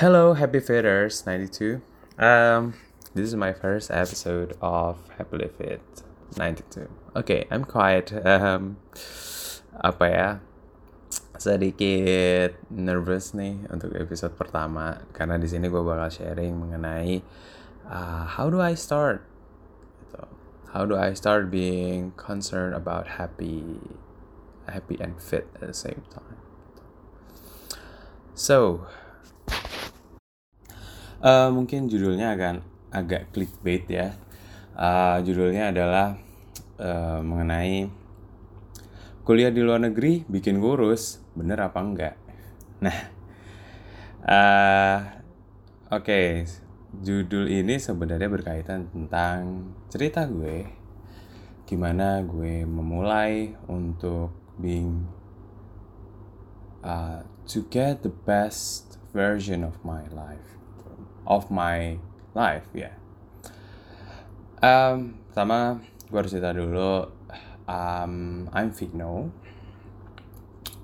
Hello, Happy Fitters 92. Um, this is my first episode of Happily Fit 92. Okay, I'm quite um, apa ya sedikit nervous nih untuk episode pertama karena di sini gue bakal sharing mengenai uh, how do I start, how do I start being concerned about happy, happy and fit at the same time. So, Uh, mungkin judulnya agak agak clickbait ya. Uh, judulnya adalah uh, mengenai kuliah di luar negeri bikin kurus, bener apa enggak? Nah, uh, oke, okay. judul ini sebenarnya berkaitan tentang cerita gue, gimana gue memulai untuk being uh, to get the best version of my life of my life ya. Yeah. Um, pertama gue harus cerita dulu. Um, I'm Vino,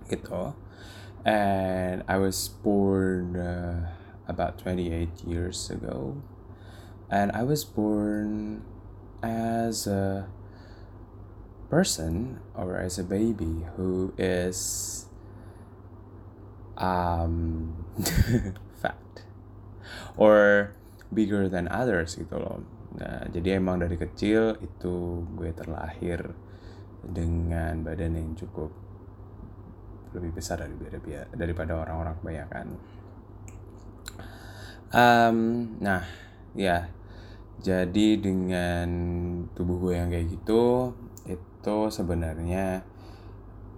gitu. And I was born uh, about 28 years ago. And I was born as a person or as a baby who is um or bigger than others gitu loh. Nah, jadi emang dari kecil itu gue terlahir dengan badan yang cukup lebih besar dari daripada orang-orang kebanyakan. Um, nah, ya, jadi dengan tubuh gue yang kayak gitu, itu sebenarnya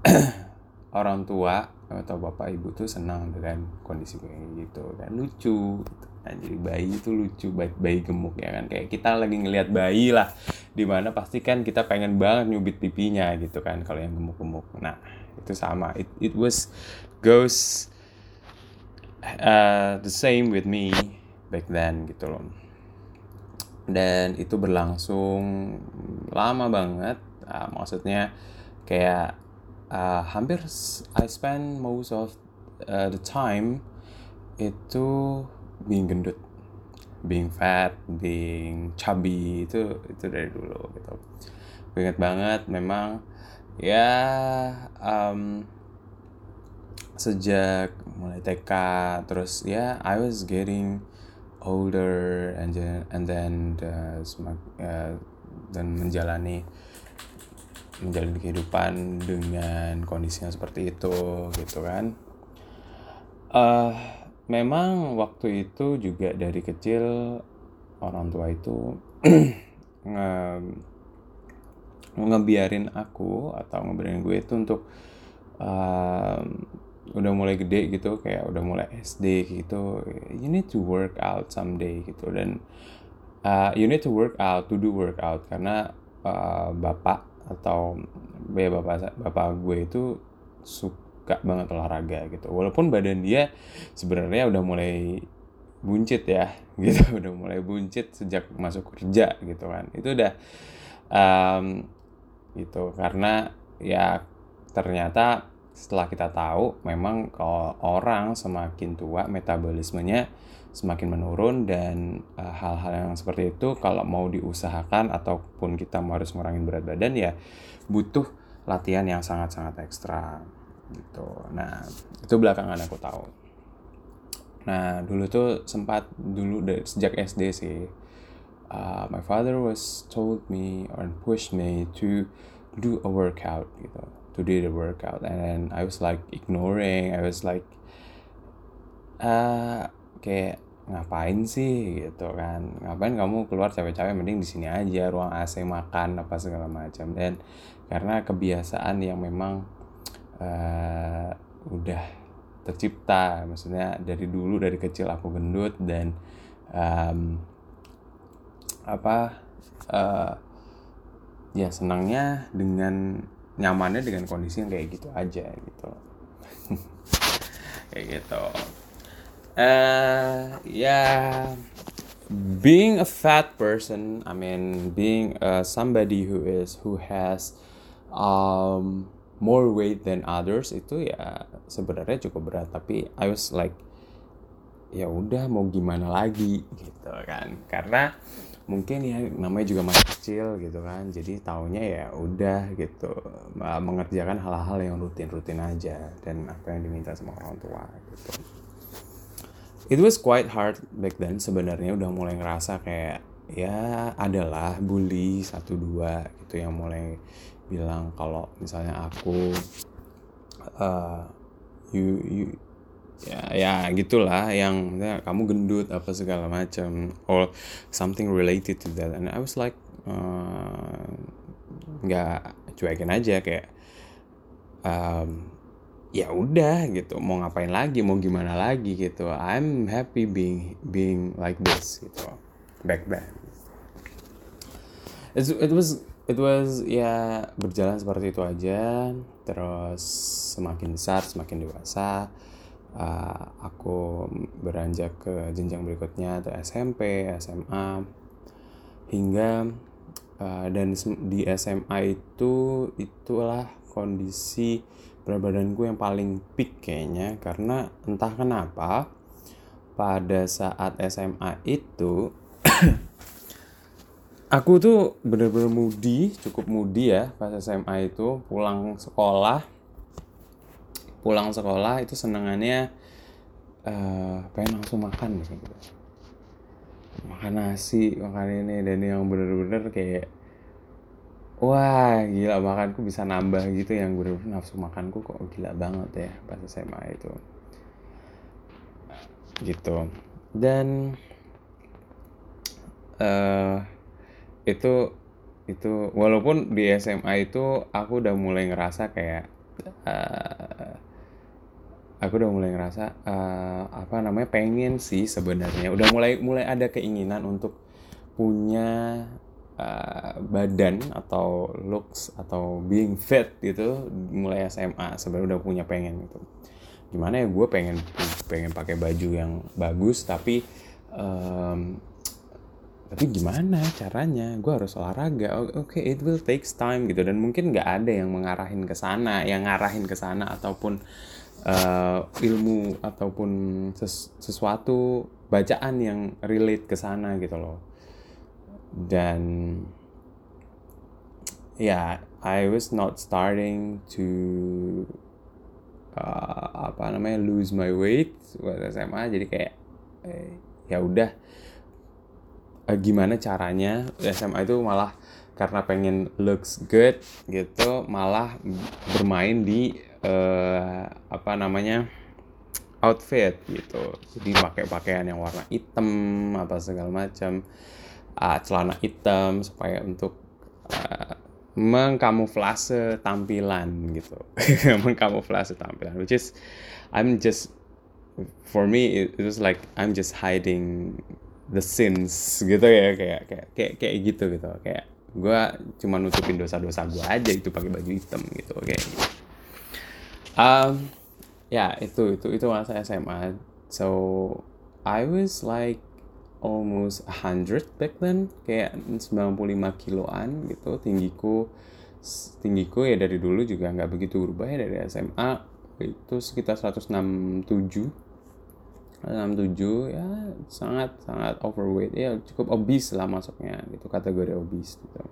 orang tua atau bapak ibu tuh senang dengan kondisi kayak gitu kan lucu gitu Jadi bayi itu lucu bayi, bayi gemuk ya kan. Kayak kita lagi ngelihat bayi lah di mana pasti kan kita pengen banget nyubit pipinya gitu kan kalau yang gemuk-gemuk. Nah itu sama. It, it was goes uh, the same with me back then gitu loh. Dan itu berlangsung lama banget. Uh, maksudnya kayak uh, hampir I spend most of uh, the time itu being gendut being fat being chubby itu itu dari dulu gitu. Gue inget banget memang ya um, sejak mulai TK terus ya yeah, I was getting older and then and then semak, uh, dan menjalani menjalani kehidupan dengan kondisi yang seperti itu gitu kan. Uh, memang waktu itu juga dari kecil orang tua itu nge ngebiarin aku atau ngebiarin gue itu untuk uh, udah mulai gede gitu kayak udah mulai SD gitu you need to work out someday gitu. Dan uh, you need to work out to do work out karena uh, bapak atau ya bapak bapak gue itu suka suka banget olahraga gitu. Walaupun badan dia sebenarnya udah mulai buncit ya gitu. Udah mulai buncit sejak masuk kerja gitu kan. Itu udah um, gitu. Karena ya ternyata setelah kita tahu memang kalau orang semakin tua metabolismenya semakin menurun dan uh, hal-hal uh, yang seperti itu kalau mau diusahakan ataupun kita mau harus ngurangin berat badan ya butuh latihan yang sangat-sangat ekstra gitu. Nah itu belakangan aku tahu. Nah dulu tuh sempat dulu dari sejak SD sih uh, my father was told me or pushed me to do a workout gitu. To do the workout. And then I was like ignoring I was like uh, kayak ngapain sih? Gitu kan. Ngapain kamu keluar capek-capek? Mending di sini aja ruang AC makan apa segala macam. Dan karena kebiasaan yang memang uh, udah tercipta maksudnya dari dulu dari kecil aku gendut dan um, apa uh, ya senangnya dengan nyamannya dengan kondisi yang kayak gitu aja gitu kayak gitu uh, ya yeah. being a fat person I mean being uh, somebody who is who has um, more weight than others itu ya sebenarnya cukup berat. Tapi I was like ya udah mau gimana lagi? Gitu kan. Karena mungkin ya namanya juga masih kecil gitu kan. Jadi taunya ya udah gitu mengerjakan hal-hal yang rutin-rutin aja dan apa yang diminta sama orang tua gitu. It was quite hard back then. Sebenarnya udah mulai ngerasa kayak ya adalah bully satu dua gitu yang mulai bilang kalau misalnya aku uh, you you ya ya gitulah yang ya, kamu gendut apa segala macam or something related to that. And I was like uh, nggak uh, cuekin aja kayak um, ya udah gitu mau ngapain lagi mau gimana lagi gitu. I'm happy being being like this gitu back then. It was it was ya berjalan seperti itu aja. Terus semakin besar semakin dewasa. Uh, aku beranjak ke jenjang berikutnya atau SMP, SMA hingga uh, dan di SMA itu itulah kondisi berat badanku yang paling peak kayaknya. Karena entah kenapa pada saat SMA itu aku tuh bener-bener mudi cukup mudi ya pas SMA itu. Pulang sekolah pulang sekolah itu senengannya uh, pengen langsung makan gitu. Makan nasi makan ini dan yang bener-bener kayak wah gila makanku bisa nambah gitu. Yang bener-bener nafsu makanku kok gila banget ya pas SMA itu. Gitu. Dan uh, itu itu walaupun di SMA itu aku udah mulai ngerasa kayak uh, aku udah mulai ngerasa uh, apa namanya pengen sih sebenarnya. Udah mulai mulai ada keinginan untuk punya uh, badan atau looks atau being fit gitu mulai SMA sebenarnya udah punya pengen gitu. Gimana ya gue pengen pengen pakai baju yang bagus tapi um, tapi gimana caranya? Gue harus olahraga. Oke okay, it will takes time gitu. Dan mungkin nggak ada yang mengarahin ke sana yang ngarahin ke sana ataupun uh, ilmu ataupun ses sesuatu bacaan yang relate ke sana gitu loh. Dan ya yeah, I was not starting to uh, apa namanya lose my weight buat SMA jadi kayak eh, ya udah uh, gimana caranya SMA itu malah karena pengen looks good gitu malah bermain di uh, apa namanya outfit gitu. Jadi pakai pakaian yang warna hitam apa segala macam uh, celana hitam supaya untuk uh, mengkamuflase tampilan gitu. Mengkamuflase tampilan which is I'm just for me it, it was like I'm just hiding the sins gitu ya kayak kayak kayak kayak gitu gitu. Kayak gue cuma nutupin dosa-dosa gue aja itu pakai baju hitam gitu oke okay. um, ya itu itu itu masa SMA so I was like almost 100 back then kayak 95 kiloan gitu tinggiku tinggiku ya dari dulu juga nggak begitu berubah ya dari SMA itu sekitar 167 67 ya sangat sangat overweight. Ya cukup obese lah masuknya gitu kategori obese gitu.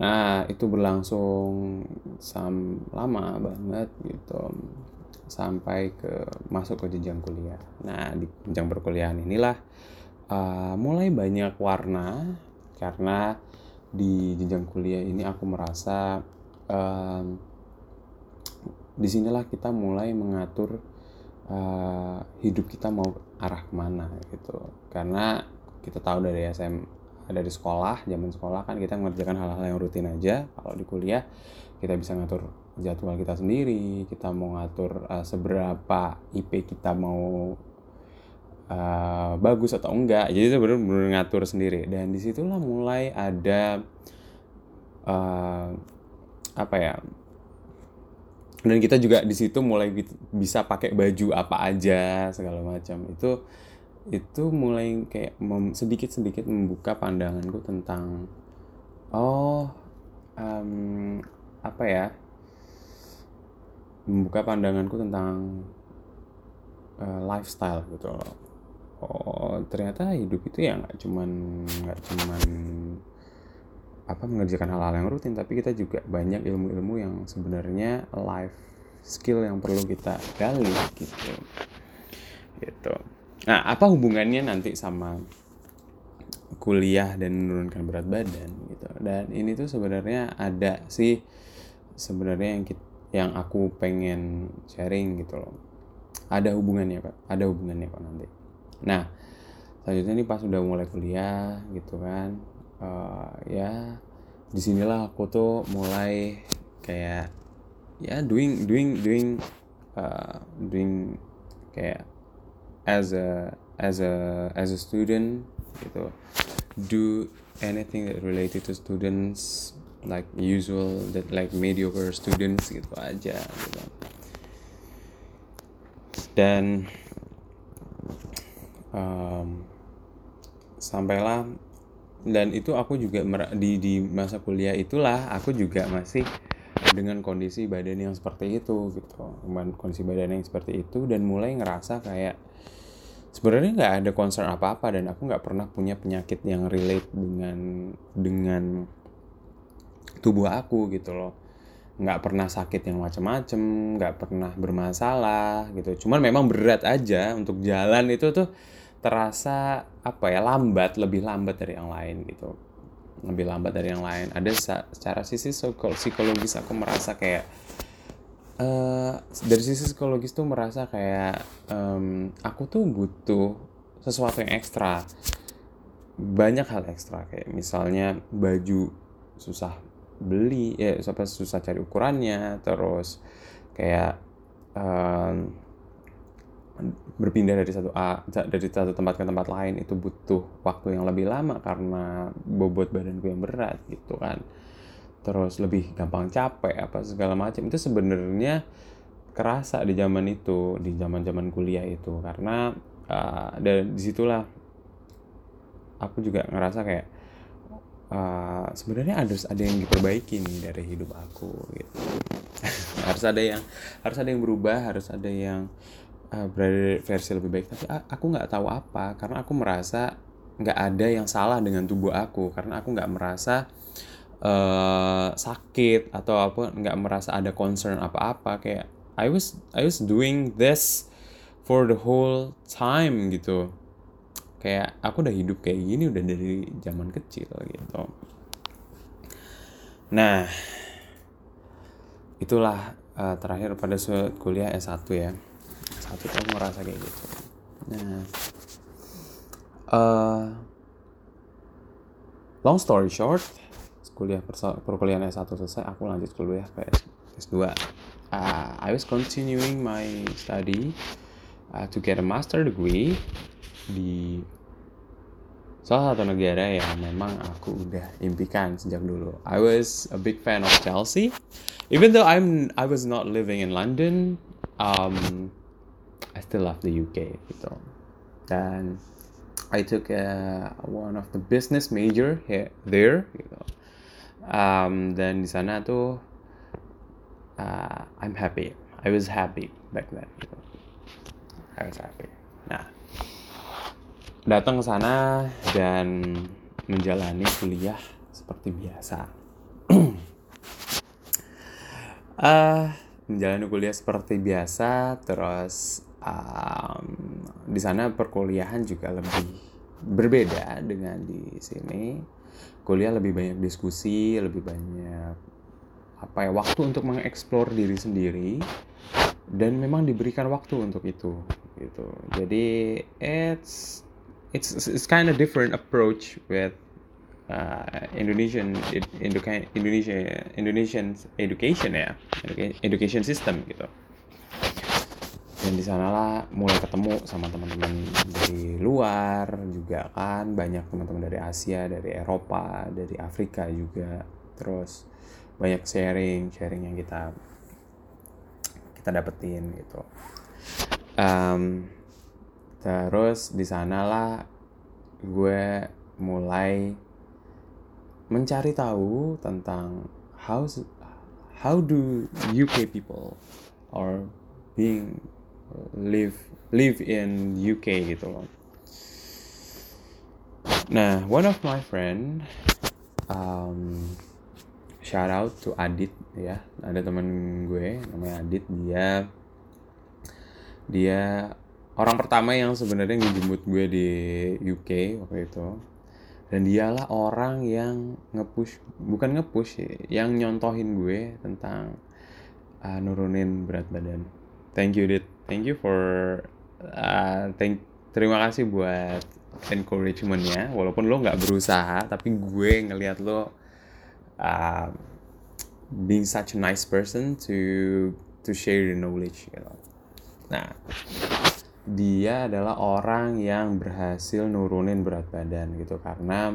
Nah itu berlangsung sam lama banget gitu sampai ke masuk ke jenjang kuliah. Nah di jenjang perkuliahan inilah uh, mulai banyak warna karena di jenjang kuliah ini aku merasa uh, di sinilah kita mulai mengatur uh, hidup kita mau arah ke mana gitu. Karena kita tahu dari SM dari sekolah zaman sekolah kan kita mengerjakan hal-hal yang rutin aja. Kalau di kuliah kita bisa ngatur jadwal kita sendiri kita mau ngatur uh, seberapa IP kita mau uh, bagus atau enggak. Jadi itu benar-benar ngatur sendiri. Dan di situlah mulai ada uh, apa ya dan kita juga di situ mulai bisa pakai baju apa aja segala macam. Itu itu mulai kayak sedikit sedikit membuka pandanganku tentang oh um, apa ya? Membuka pandanganku tentang uh, lifestyle gitu loh. Oh ternyata hidup itu ya nggak cuman nggak cuman apa mengerjakan hal-hal yang rutin tapi kita juga banyak ilmu-ilmu yang sebenarnya life skill yang perlu kita gali gitu. Gitu. Nah apa hubungannya nanti sama kuliah dan menurunkan berat badan gitu? Dan ini tuh sebenarnya ada sih sebenarnya yang kita, yang aku pengen sharing gitu loh. Ada hubungannya pak. Ada hubungannya pak nanti. Nah selanjutnya ini pas udah mulai kuliah gitu kan uh, ya di sinilah aku tuh mulai kayak ya doing doing doing uh, doing kayak as a as a as a student gitu. Do anything that related to students like usual that like mediocre students gitu aja gitu. Dan um, sampailah dan itu aku juga di di masa kuliah itulah aku juga masih dengan kondisi badan yang seperti itu gitu. Kondisi badan yang seperti itu dan mulai ngerasa kayak sebenarnya nggak ada concern apa-apa dan aku nggak pernah punya penyakit yang relate dengan dengan tubuh aku gitu loh. Nggak pernah sakit yang macem-macem nggak pernah bermasalah gitu. Cuman memang berat aja untuk jalan itu tuh terasa apa ya lambat lebih lambat dari yang lain gitu. Lebih lambat dari yang lain. Ada secara sisi psikologis aku merasa kayak uh, dari sisi psikologis tuh merasa kayak um, aku tuh butuh sesuatu yang ekstra. Banyak hal ekstra kayak misalnya baju susah beli ya sampai susah cari ukurannya terus kayak um, berpindah dari satu A dari satu tempat ke tempat lain itu butuh waktu yang lebih lama karena bobot badanku yang berat gitu kan. Terus lebih gampang capek apa segala macam. Itu sebenarnya kerasa di zaman itu di zaman zaman kuliah itu. Karena uh, dan di situlah aku juga ngerasa kayak uh, sebenarnya harus ada yang diperbaiki nih dari hidup aku gitu. Harus ada yang harus ada yang berubah harus ada yang uh, berada versi lebih baik. Tapi aku nggak tahu apa karena aku merasa nggak ada yang salah dengan tubuh aku. Karena aku nggak merasa uh, sakit atau apa nggak merasa ada concern apa-apa. Kayak I was I was doing this for the whole time gitu. Kayak aku udah hidup kayak gini udah dari zaman kecil gitu. Nah itulah uh, terakhir pada kuliah S1 ya satu tuh ngerasa kayak gitu nah uh, long story short kuliah perkuliahan S1 selesai aku lanjut kuliah ke S2 uh, I was continuing my study uh, to get a master degree di salah satu negara yang memang aku udah impikan sejak dulu. I was a big fan of Chelsea, even though I'm I was not living in London. Um, I still love the UK gitu. Dan I took uh, one of the business major here there gitu. Um, dan di sana tuh uh, I'm happy. I was happy back then gitu. I was happy. Nah, datang ke sana dan menjalani kuliah seperti biasa. uh, menjalani kuliah seperti biasa, terus um, di sana perkuliahan juga lebih berbeda dengan di sini. Kuliah lebih banyak diskusi lebih banyak apa ya waktu untuk mengeksplor diri sendiri dan memang diberikan waktu untuk itu gitu. Jadi it's it's it's kind of different approach with uh, Indonesian Indonesia Indonesian education ya. Education system gitu dan di sanalah mulai ketemu sama teman-teman dari luar juga kan. Banyak teman-teman dari Asia dari Eropa dari Afrika juga. Terus banyak sharing sharing yang kita kita dapetin gitu. Um, terus di sanalah gue mulai mencari tahu tentang how how do UK people or being live live in UK gitu loh. Nah one of my friend um, shout out to Adit ya. Ada teman gue namanya Adit. Dia dia orang pertama yang sebenarnya ngejemput gue di UK waktu itu. Dan dialah orang yang ngepush bukan ngepush yang nyontohin gue tentang uh, nurunin berat badan. Thank you dit thank you for uh, thank terima kasih buat encouragementnya. Walaupun lo nggak berusaha tapi gue ngelihat lo uh, being such a nice person to to share the knowledge gitu. nah dia adalah orang yang berhasil nurunin berat badan gitu. Karena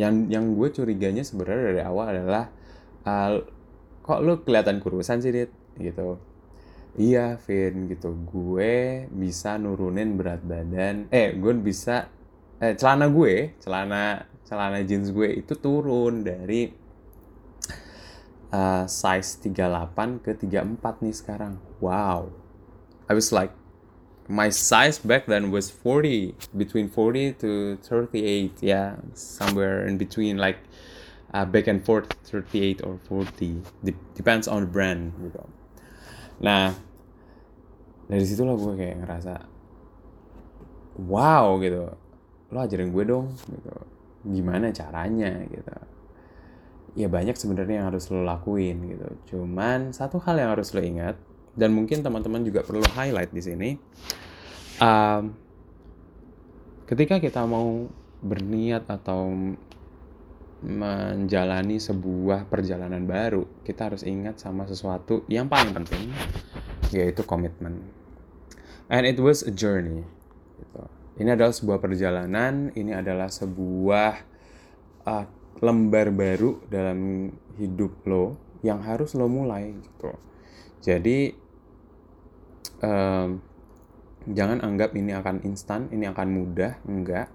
yang yang gue curiganya sebenarnya dari awal adalah uh, kok lu kelihatan kurusan sih dit? Gitu iya Vin gitu. Gue bisa nurunin berat badan. Eh gue bisa eh celana gue celana celana jeans gue itu turun dari uh, size 38 ke 34 nih sekarang. Wow. I was like my size back then was 40 between 40 to 38 yeah somewhere in between like uh, back and forth 38 or 40 De- depends on the brand gitu nah dari situlah gue kayak ngerasa wow gitu. Lo ajarin gue dong gitu. Gimana caranya gitu. Ya banyak sebenarnya yang harus lo lakuin gitu. Cuman satu hal yang harus lo ingat dan mungkin teman-teman juga perlu highlight di sini um, ketika kita mau berniat atau menjalani sebuah perjalanan baru kita harus ingat sama sesuatu yang paling penting yaitu komitmen and it was a journey gitu. ini adalah sebuah perjalanan ini adalah sebuah uh, lembar baru dalam hidup lo yang harus lo mulai gitu jadi um, jangan anggap ini akan instan, ini akan mudah, enggak.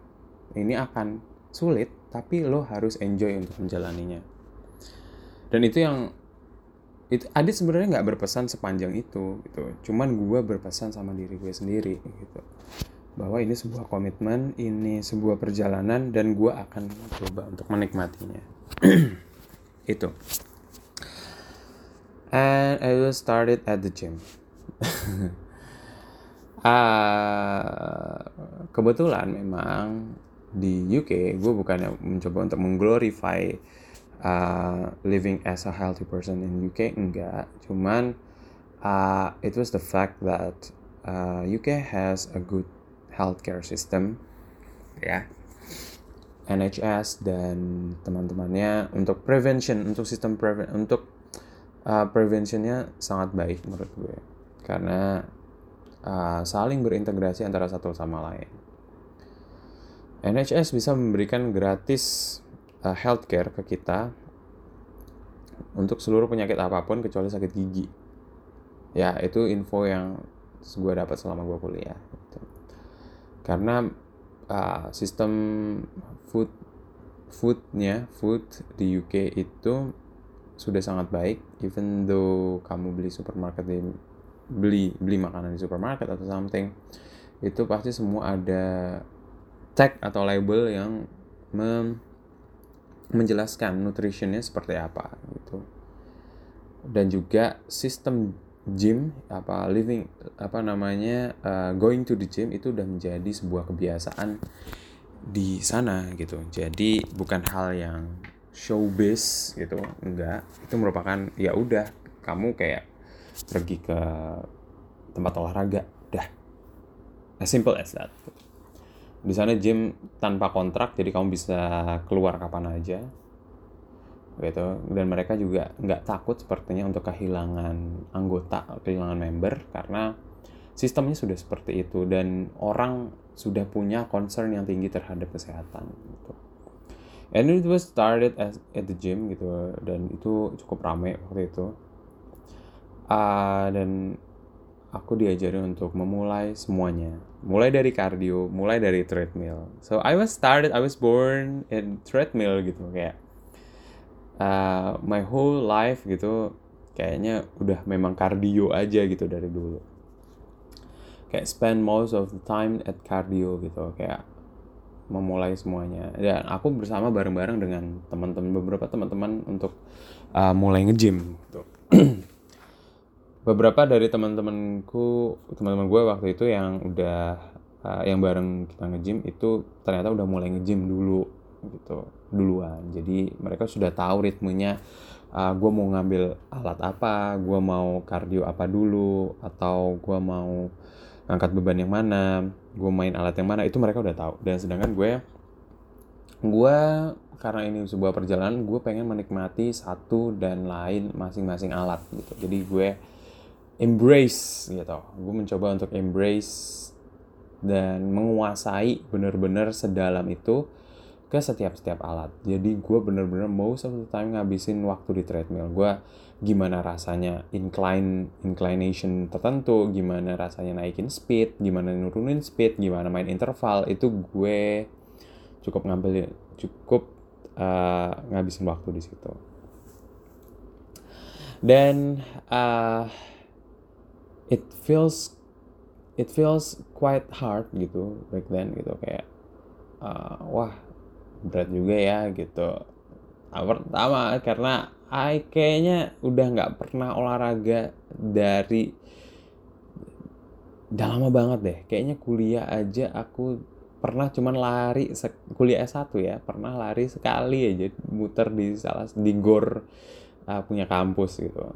Ini akan sulit, tapi lo harus enjoy untuk menjalaninya. Dan itu yang itu Adit sebenarnya nggak berpesan sepanjang itu gitu. Cuman gue berpesan sama diri gue sendiri gitu. Bahwa ini sebuah komitmen, ini sebuah perjalanan dan gue akan coba untuk menikmatinya. itu. And I will started at the gym. uh, kebetulan memang di UK gue bukannya mencoba untuk mengglorify uh, living as a healthy person in UK enggak. Cuman uh, it was the fact that uh, UK has a good healthcare system ya. NHS dan teman-temannya untuk prevention untuk sistem preven untuk uh, preventionnya sangat baik menurut gue. Karena uh, saling berintegrasi antara satu sama lain. NHS bisa memberikan gratis uh, healthcare ke kita untuk seluruh penyakit apa pun kecuali sakit gigi. Ya, itu info yang gue dapat selama gue kuliah. Gitu. Karena uh, sistem food foodnya food di UK itu sudah sangat baik even though kamu beli supermarket di beli beli makanan di supermarket atau something itu pasti semua ada tag atau label yang mem menjelaskan nutritionnya seperti apa gitu. Dan juga sistem gym apa living apa namanya uh, going to the gym itu udah menjadi sebuah kebiasaan di sana gitu. Jadi bukan hal yang showbiz gitu. Enggak itu merupakan ya udah kamu kayak pergi ke tempat olahraga dah. As simple as that di sana gym tanpa kontrak jadi kamu bisa keluar kapan aja gitu. Dan mereka juga nggak takut sepertinya untuk kehilangan anggota kehilangan member karena sistemnya sudah seperti itu dan orang sudah punya concern yang tinggi terhadap kesehatan gitu. And it was started as, at the gym gitu. Dan itu cukup ramai waktu itu. Uh, dan aku diajarin untuk memulai semuanya. Mulai dari cardio mulai dari treadmill. So I was started I was born in treadmill gitu kayak uh, my whole life gitu kayaknya udah memang cardio aja gitu dari dulu. Kayak spend most of the time at cardio gitu kayak memulai semuanya. Dan aku bersama bareng-bareng dengan teman-teman beberapa teman-teman untuk uh, mulai nge-gym gitu. beberapa dari teman-temanku teman-teman gue waktu itu yang udah uh, yang bareng kita nge-gym itu ternyata udah mulai nge-gym dulu gitu duluan. Jadi mereka sudah tahu ritmenya uh, gue mau ngambil alat apa gue mau kardio apa dulu atau gue mau angkat beban yang mana gue main alat yang mana itu mereka udah tahu. Dan sedangkan gue gue karena ini sebuah perjalanan gue pengen menikmati satu dan lain masing-masing alat gitu. Jadi gue embrace gitu. Gue mencoba untuk embrace dan menguasai bener-bener sedalam itu ke setiap-setiap alat. Jadi gue bener-bener most of the time ngabisin waktu di treadmill. Gue gimana rasanya incline inclination tertentu gimana rasanya naikin speed gimana nurunin speed gimana main interval itu gue cukup ngambil cukup uh, ngabisin waktu di situ. Dan uh, it feels it feels quite hard gitu back then gitu kayak uh, wah berat juga ya gitu. Nah, pertama karena I kayaknya udah nggak pernah olahraga dari udah lama banget deh. Kayaknya kuliah aja aku pernah cuman lari kuliah S1 ya pernah lari sekali aja muter di salah di gor uh, punya kampus gitu.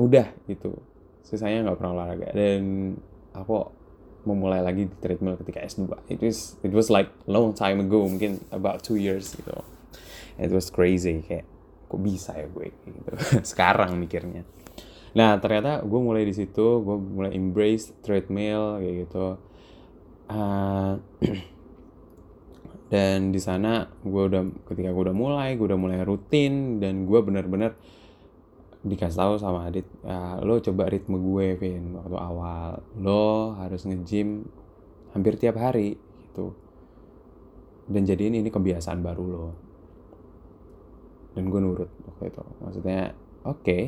Udah gitu sisanya nggak pernah olahraga. Dan aku memulai lagi di treadmill ketika S2 it was it was like long time ago mungkin about two years gitu. It was crazy kayak kok bisa ya gue gitu. Sekarang mikirnya. Nah ternyata gue mulai di situ gue mulai embrace treadmill kayak gitu. Uh, dan di sana gue udah ketika gue udah mulai gue udah mulai rutin dan gue benar-benar dikasih tahu sama Adit ya, lo coba ritme gue Vin waktu awal. Lo harus nge-gym hampir tiap hari gitu. Dan jadiin ini kebiasaan baru lo. Dan gue nurut waktu itu. Maksudnya oke. Okay.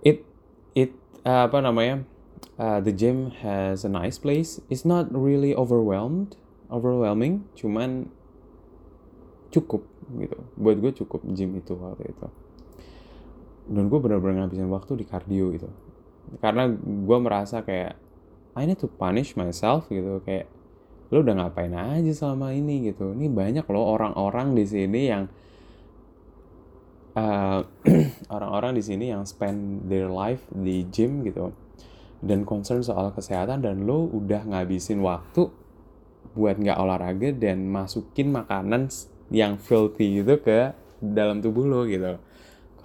it it uh, apa namanya uh, the gym has a nice place. It's not really overwhelmed overwhelming cuman cukup gitu. Buat gue cukup gym itu waktu itu dan gue benar-benar ngabisin waktu di cardio gitu. Karena gue merasa kayak I need to punish myself gitu kayak lo udah ngapain aja selama ini? gitu. Ini banyak loh orang-orang di sini yang eh, orang-orang di sini yang spend their life di gym gitu dan concern soal kesehatan dan lo udah ngabisin waktu buat nggak olahraga dan masukin makanan yang filthy itu ke dalam tubuh lo gitu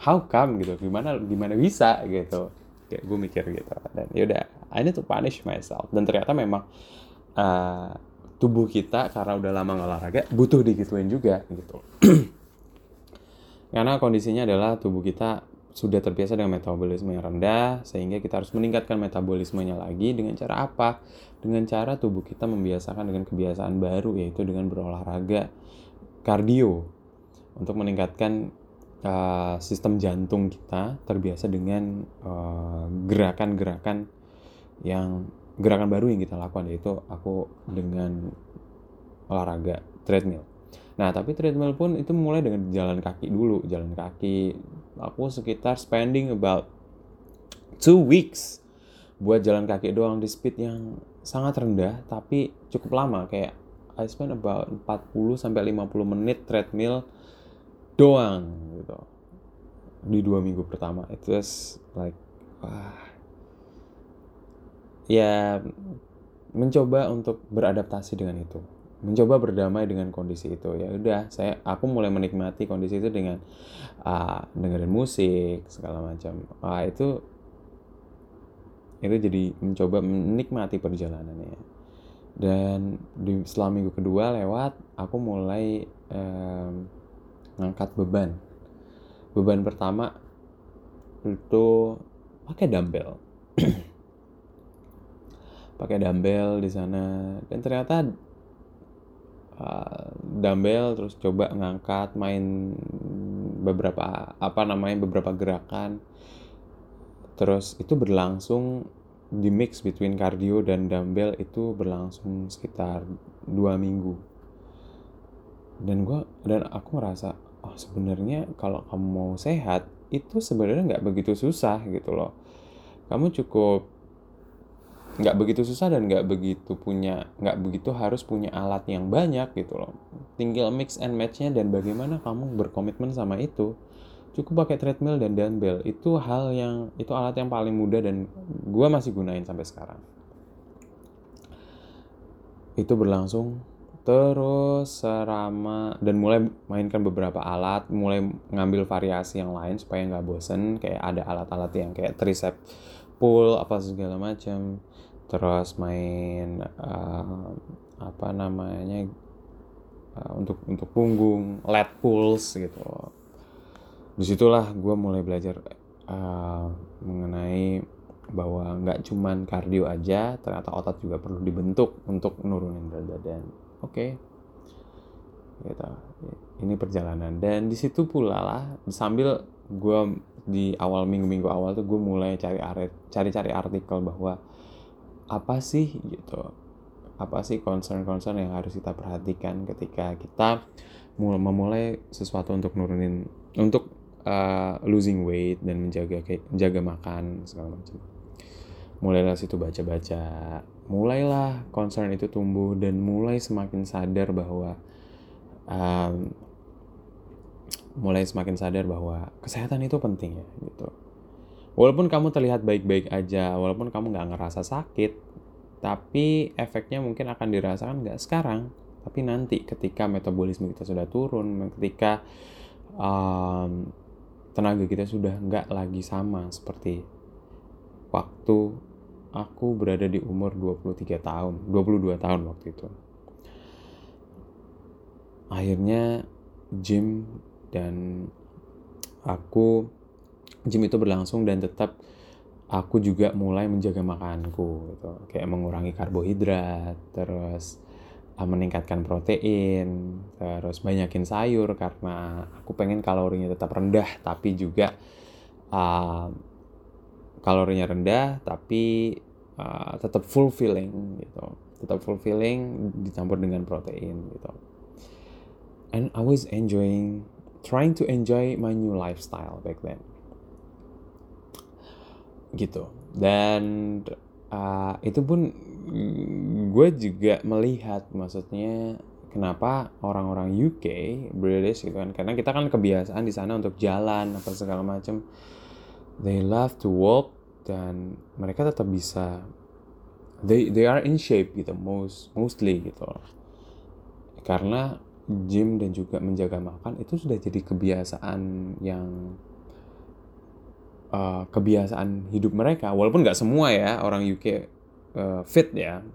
how come gitu? Gimana gimana bisa gitu? Kayak gue mikir gitu. Dan yaudah I need to punish myself. Dan ternyata memang uh, tubuh kita karena udah lama nggak olahraga butuh digituin juga gitu. Karena kondisinya adalah tubuh kita sudah terbiasa dengan metabolisme yang rendah sehingga kita harus meningkatkan metabolismenya lagi dengan cara apa? Dengan cara tubuh kita membiasakan dengan kebiasaan baru yaitu dengan berolahraga kardio. Untuk meningkatkan uh, sistem jantung kita terbiasa dengan uh, gerakan-gerakan uh, yang gerakan baru yang kita lakukan yaitu aku dengan olahraga treadmill. Nah, tapi treadmill pun itu mulai dengan jalan kaki dulu, jalan kaki. Aku sekitar spending about two weeks buat jalan kaki doang di speed yang sangat rendah tapi cukup lama kayak I spend about 40 sampai 50 menit treadmill doang gitu. Di dua minggu pertama itu was like wah. Ya mencoba untuk beradaptasi dengan itu. Mencoba berdamai dengan kondisi itu. Ya udah saya aku mulai menikmati kondisi itu dengan uh, dengerin musik segala macam. Ah itu itu jadi mencoba menikmati perjalanannya. Dan di setelah minggu kedua lewat aku mulai um, ngangkat beban. Beban pertama itu pakai dumbbell. pakai dumbbell di sana dan ternyata uh, dumbbell terus coba ngangkat main beberapa apa namanya beberapa gerakan terus itu berlangsung di mix between cardio dan dumbbell itu berlangsung sekitar dua minggu dan gue dan aku merasa oh sebenarnya kalau kamu mau sehat itu sebenarnya nggak begitu susah gitu loh. Kamu cukup nggak begitu susah dan nggak begitu punya nggak begitu harus punya alat yang banyak gitu loh. Tinggal mix and matchnya dan bagaimana kamu berkomitmen sama itu. Cukup pakai treadmill dan dumbbell. Itu hal yang itu alat yang paling mudah dan gue masih gunain sampai sekarang. Itu berlangsung terus selama dan mulai mainkan beberapa alat mulai ngambil variasi yang lain supaya nggak bosen kayak ada alat-alat yang kayak tricep pull apa segala macam terus main uh, apa namanya uh, untuk untuk punggung lat pulls gitu. Di situlah gue mulai belajar uh, mengenai bahwa nggak cuman kardio aja ternyata otot juga perlu dibentuk untuk nurunin berat badan oke. Okay. gitu. Ini perjalanan. Dan di situ pula lah sambil gue di awal minggu-minggu awal tuh gue mulai cari cari-cari artikel bahwa apa sih gitu apa sih concern-concern yang harus kita perhatikan ketika kita memulai sesuatu untuk nurunin untuk uh, losing weight dan menjaga menjaga makan segala macam. Mulailah situ baca-baca mulailah concern itu tumbuh dan mulai semakin sadar bahwa um, mulai semakin sadar bahwa kesehatan itu penting ya gitu. Walaupun kamu terlihat baik-baik aja walaupun kamu nggak ngerasa sakit tapi efeknya mungkin akan dirasakan nggak sekarang tapi nanti ketika metabolisme kita sudah turun ketika um, tenaga kita sudah nggak lagi sama seperti waktu aku berada di umur 23 tahun, 22 tahun waktu itu. Akhirnya gym dan aku gym itu berlangsung dan tetap aku juga mulai menjaga makanku gitu. Kayak mengurangi karbohidrat, terus Uh, meningkatkan protein, terus banyakin sayur karena aku pengen kalorinya tetap rendah tapi juga uh, kalorinya rendah tapi uh, tetap fulfilling gitu, tetap fulfilling dicampur dengan protein gitu. And I was enjoying, trying to enjoy my new lifestyle back then. Gitu. Dan uh, itu pun gue juga melihat maksudnya kenapa orang-orang UK British gitu kan karena kita kan kebiasaan di sana untuk jalan apa segala macam they love to walk dan mereka tetap bisa they they are in shape gitu most mostly gitu. Karena gym dan juga menjaga makan itu sudah jadi kebiasaan yang uh, kebiasaan hidup mereka. Walaupun nggak semua ya orang UK uh, fit ya.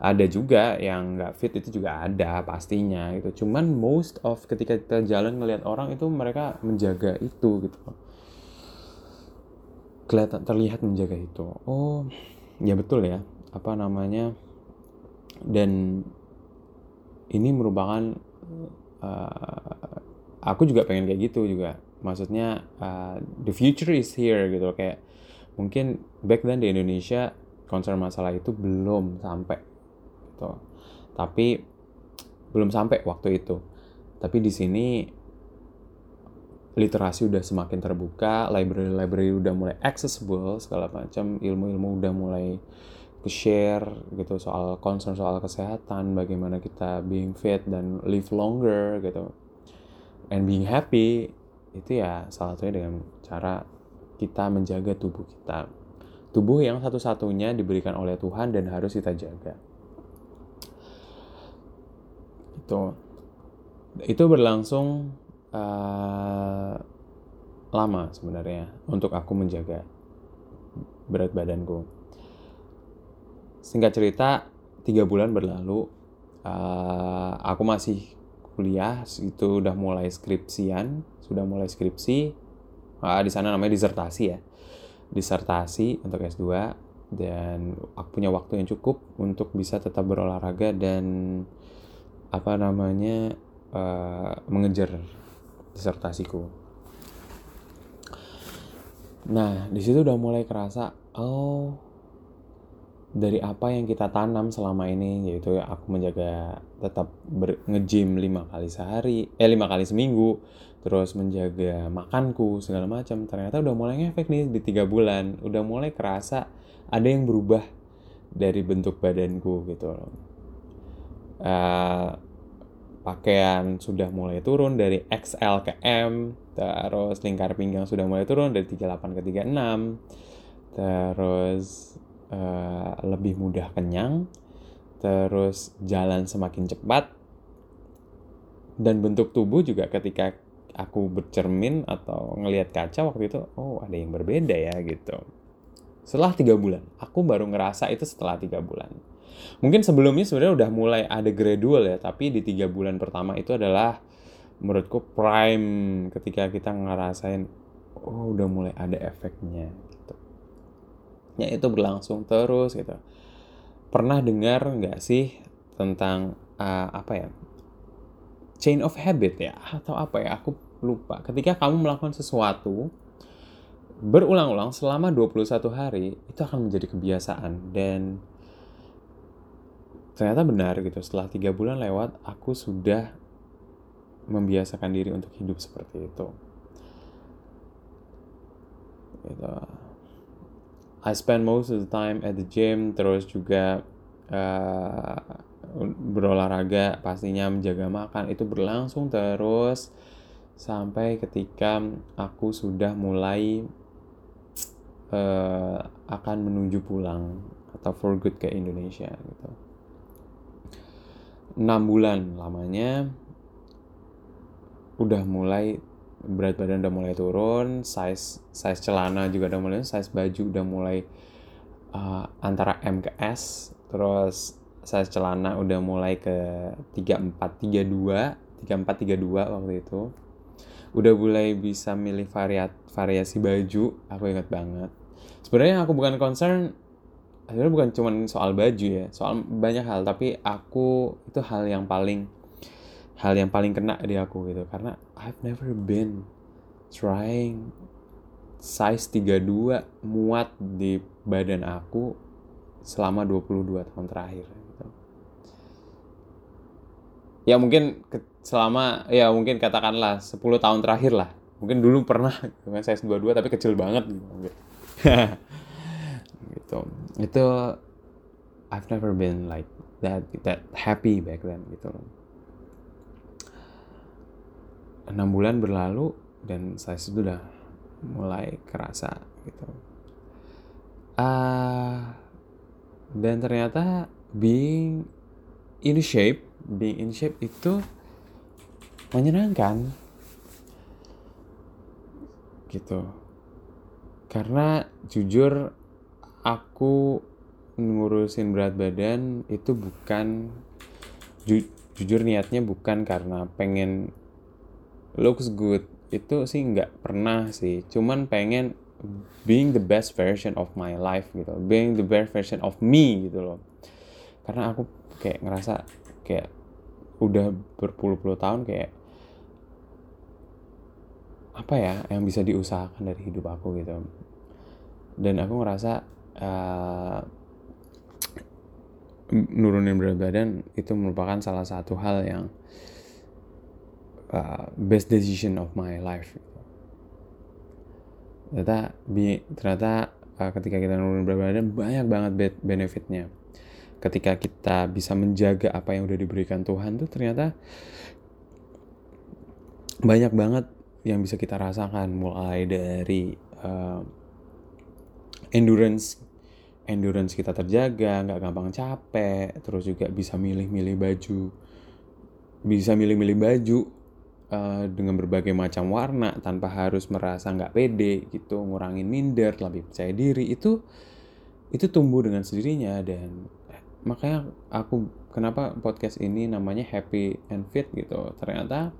Ada juga yang nggak fit itu juga ada pastinya gitu. Cuman most of ketika kita jalan ngelihat orang itu mereka menjaga itu gitu kelihatan terlihat menjaga itu. Oh ya betul ya. Apa namanya? Dan ini merupakan uh, aku juga pengen kayak gitu juga. Maksudnya uh, the future is here gitu kayak mungkin back then di Indonesia concern masalah itu belum sampai gitu. Tapi belum sampai waktu itu. Tapi di sini literasi udah semakin terbuka, library-library udah mulai accessible, segala macam ilmu-ilmu udah mulai ke share gitu soal concern soal kesehatan, bagaimana kita being fit dan live longer gitu. And being happy itu ya salah satunya dengan cara kita menjaga tubuh kita tubuh yang satu-satunya diberikan oleh Tuhan dan harus kita jaga. Itu itu berlangsung uh, lama sebenarnya untuk aku menjaga berat badanku. Singkat cerita, tiga bulan berlalu, uh, aku masih kuliah, itu udah mulai skripsian, sudah mulai skripsi. Uh, di sana namanya disertasi ya disertasi untuk S2 dan aku punya waktu yang cukup untuk bisa tetap berolahraga dan apa namanya uh, mengejar disertasiku. Nah, di situ udah mulai kerasa, oh dari apa yang kita tanam selama ini yaitu aku menjaga tetap nge-gym lima kali sehari eh lima kali seminggu terus menjaga makanku segala macam. Ternyata udah mulai ngefek nih di tiga bulan. Udah mulai kerasa ada yang berubah dari bentuk badanku gitu loh. Uh, pakaian sudah mulai turun dari XL ke M terus lingkar pinggang sudah mulai turun dari 38 ke 36 terus uh, lebih mudah kenyang, terus jalan semakin cepat, dan bentuk tubuh juga ketika aku bercermin atau ngelihat kaca waktu itu, oh ada yang berbeda ya gitu. Setelah tiga bulan, aku baru ngerasa itu setelah tiga bulan. Mungkin sebelumnya sebenarnya udah mulai ada gradual ya, tapi di tiga bulan pertama itu adalah menurutku prime ketika kita ngerasain, oh udah mulai ada efeknya ya itu berlangsung terus gitu. Pernah dengar nggak sih tentang uh, apa ya chain of habit ya atau apa ya aku lupa. Ketika kamu melakukan sesuatu berulang-ulang selama 21 hari itu akan menjadi kebiasaan dan ternyata benar gitu. Setelah tiga bulan lewat aku sudah membiasakan diri untuk hidup seperti itu. Gitu. I spend most of the time at the gym terus juga uh, berolahraga pastinya menjaga makan. Itu berlangsung terus sampai ketika aku sudah mulai uh, akan menuju pulang atau for good ke Indonesia gitu. 6 bulan lamanya udah mulai berat badan udah mulai turun, size size celana juga udah mulai, size baju udah mulai uh, antara M ke S, terus size celana udah mulai ke 34 32, 34 32 waktu itu. Udah mulai bisa milih variat variasi baju, aku ingat banget. Sebenarnya aku bukan concern sebenarnya bukan cuma soal baju ya, soal banyak hal, tapi aku itu hal yang paling hal yang paling kena di aku gitu karena I've never been trying size 32 muat di badan aku selama 22 tahun terakhir gitu. Ya mungkin ke, selama ya mungkin katakanlah 10 tahun terakhir lah. Mungkin dulu pernah dengan size 22 tapi kecil banget gitu. gitu. Itu I've never been like that that happy back then gitu loh enam bulan berlalu dan saya sudah mulai kerasa gitu. Uh, dan ternyata being in shape, being in shape itu menyenangkan gitu. Karena jujur aku ngurusin berat badan itu bukan ju, jujur niatnya bukan karena pengen looks good. Itu sih nggak pernah sih. Cuman pengen being the best version of my life gitu. Being the best version of me gitu loh. Karena aku kayak ngerasa kayak udah berpuluh-puluh tahun kayak apa ya yang bisa diusahakan dari hidup aku gitu. Dan aku ngerasa uh, nurunin berat badan itu merupakan salah satu hal yang uh, best decision of my life. Ternyata ternyata uh, ketika kita nurunin berat badan banyak banget benefitnya. Ketika kita bisa menjaga apa yang udah diberikan Tuhan tuh ternyata banyak banget yang bisa kita rasakan. Mulai dari uh, endurance endurance kita terjaga nggak gampang capek terus juga bisa milih-milih baju bisa milih-milih baju uh, dengan berbagai macam warna tanpa harus merasa nggak pede gitu ngurangin minder lebih percaya diri itu itu tumbuh dengan sendirinya. Dan makanya aku kenapa podcast ini namanya happy and fit gitu. Ternyata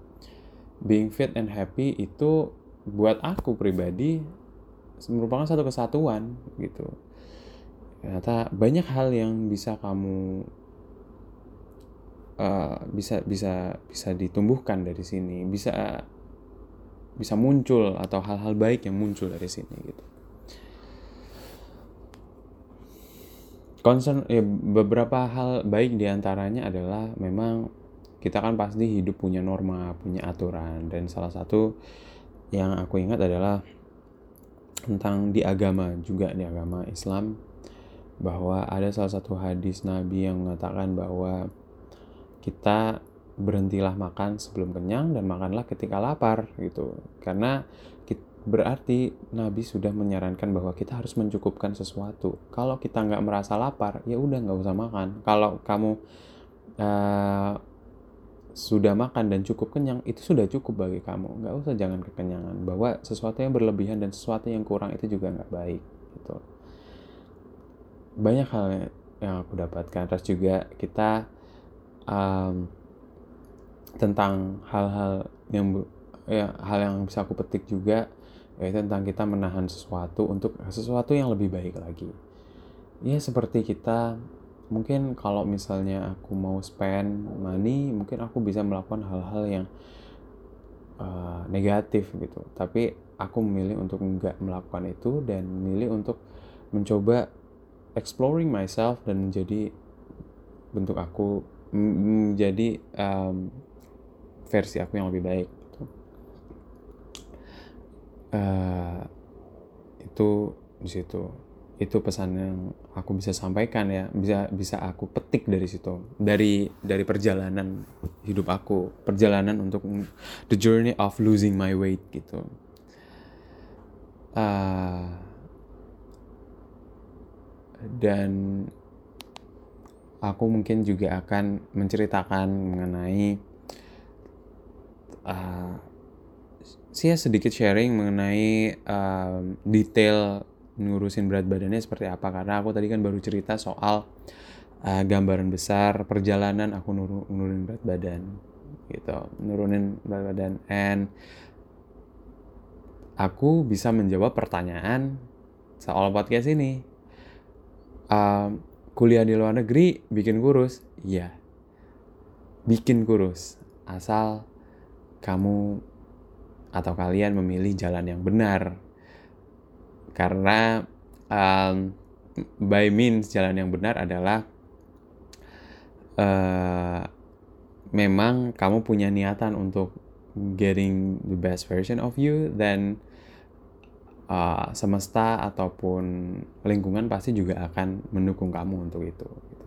being fit and happy itu buat aku pribadi merupakan satu kesatuan gitu. Ternyata banyak hal yang bisa kamu uh, bisa bisa bisa ditumbuhkan dari sini bisa bisa muncul atau hal-hal baik yang muncul dari sini gitu. Concern ya beberapa hal baik di antaranya adalah memang kita kan pasti hidup punya norma punya aturan dan salah satu yang aku ingat adalah tentang di agama juga di agama Islam bahwa ada salah satu hadis Nabi yang mengatakan bahwa kita berhentilah makan sebelum kenyang dan makanlah ketika lapar gitu karena berarti Nabi sudah menyarankan bahwa kita harus mencukupkan sesuatu. Kalau kita nggak merasa lapar, ya udah nggak usah makan. Kalau kamu uh, sudah makan dan cukup kenyang, itu sudah cukup bagi kamu. Nggak usah jangan kekenyangan. Bahwa sesuatu yang berlebihan dan sesuatu yang kurang itu juga nggak baik. Gitu. Banyak hal yang aku dapatkan. Terus juga kita um, tentang hal-hal yang ya hal yang bisa aku petik juga yaitu tentang kita menahan sesuatu untuk sesuatu yang lebih baik lagi. Ya seperti kita mungkin kalau misalnya aku mau spend money, mungkin aku bisa melakukan hal-hal yang uh, negatif gitu. Tapi aku memilih untuk nggak melakukan itu dan memilih untuk mencoba exploring myself dan menjadi bentuk aku menjadi um, versi aku yang lebih baik uh, itu di situ itu pesan yang aku bisa sampaikan ya bisa bisa aku petik dari situ dari dari perjalanan hidup aku perjalanan untuk the journey of losing my weight gitu. Uh, dan aku mungkin juga akan menceritakan mengenai uh, saya sedikit sharing mengenai um, detail ngurusin berat badannya seperti apa. Karena aku tadi kan baru cerita soal uh, gambaran besar perjalanan aku nur nurunin berat badan gitu. Nurunin berat badan. And aku bisa menjawab pertanyaan soal podcast ini. Um, kuliah di luar negeri bikin kurus? Iya. Bikin kurus asal kamu atau kalian memilih jalan yang benar karena um, by means jalan yang benar adalah uh, memang kamu punya niatan untuk getting the best version of you dan uh, semesta ataupun lingkungan pasti juga akan mendukung kamu untuk itu gitu.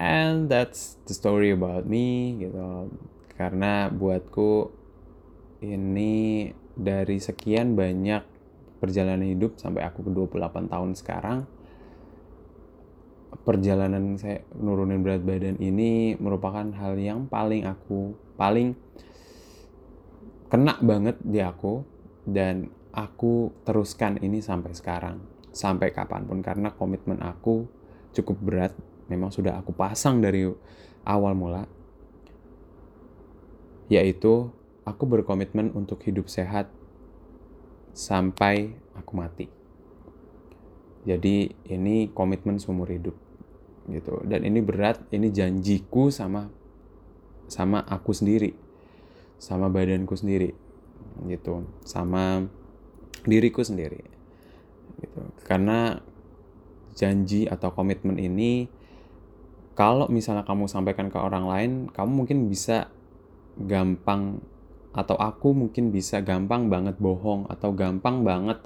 and that's the story about me gitu karena buatku ini dari sekian banyak perjalanan hidup sampai aku ke 28 tahun sekarang perjalanan saya nurunin berat badan ini merupakan hal yang paling aku paling kena banget di aku dan aku teruskan ini sampai sekarang sampai kapan pun. Karena komitmen aku cukup berat memang sudah aku pasang dari awal mula yaitu aku berkomitmen untuk hidup sehat sampai aku mati. Jadi ini komitmen seumur hidup gitu. Dan ini berat, ini janjiku sama sama aku sendiri. Sama badanku sendiri gitu. Sama diriku sendiri. Gitu. Karena janji atau komitmen ini kalau misalnya kamu sampaikan ke orang lain, kamu mungkin bisa gampang atau aku mungkin bisa gampang banget bohong atau gampang banget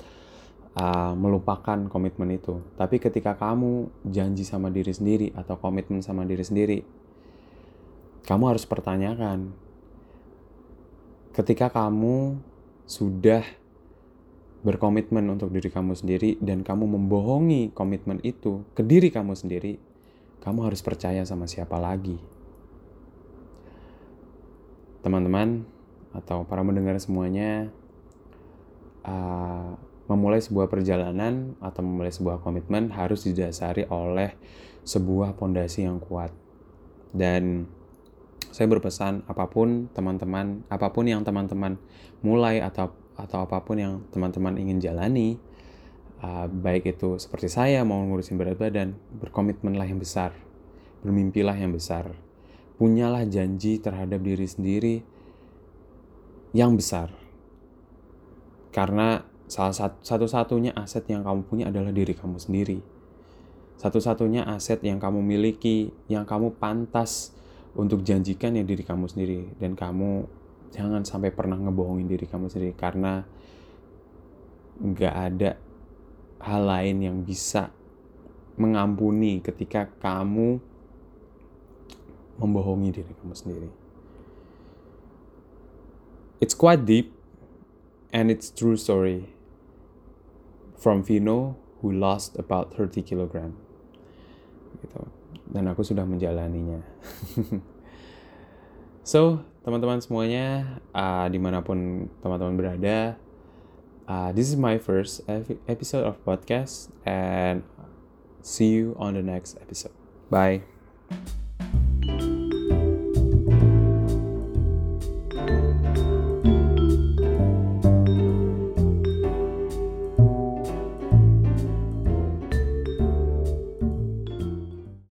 uh, melupakan komitmen itu. Tapi ketika kamu janji sama diri sendiri atau komitmen sama diri sendiri, kamu harus pertanyakan. Ketika kamu sudah berkomitmen untuk diri kamu sendiri dan kamu membohongi komitmen itu ke diri kamu sendiri, kamu harus percaya sama siapa lagi teman-teman atau para mendengar semuanya uh, memulai sebuah perjalanan atau memulai sebuah komitmen harus didasari oleh sebuah pondasi yang kuat. Dan saya berpesan apa pun teman-teman apa pun yang teman-teman mulai atau atau apa pun yang teman-teman ingin jalani uh, baik itu seperti saya mau ngurusin berat badan berkomitmenlah yang besar bermimpilah yang besar. Punyalah janji terhadap diri sendiri yang besar. Karena salah satu satu-satunya aset yang kamu punya adalah diri kamu sendiri. Satu-satunya aset yang kamu miliki, yang kamu pantas untuk janjikan ya diri kamu sendiri dan kamu jangan sampai pernah ngebohongin diri kamu sendiri karena nggak ada hal lain yang bisa mengampuni ketika kamu membohongi diri kamu sendiri. It's quite deep and it's true story from Vino who lost about 30 kg. Gitu. Dan aku sudah menjalaninya. so, teman-teman semuanya, uh, di mana pun teman-teman berada, uh, this is my first episode of podcast and see you on the next episode. Bye.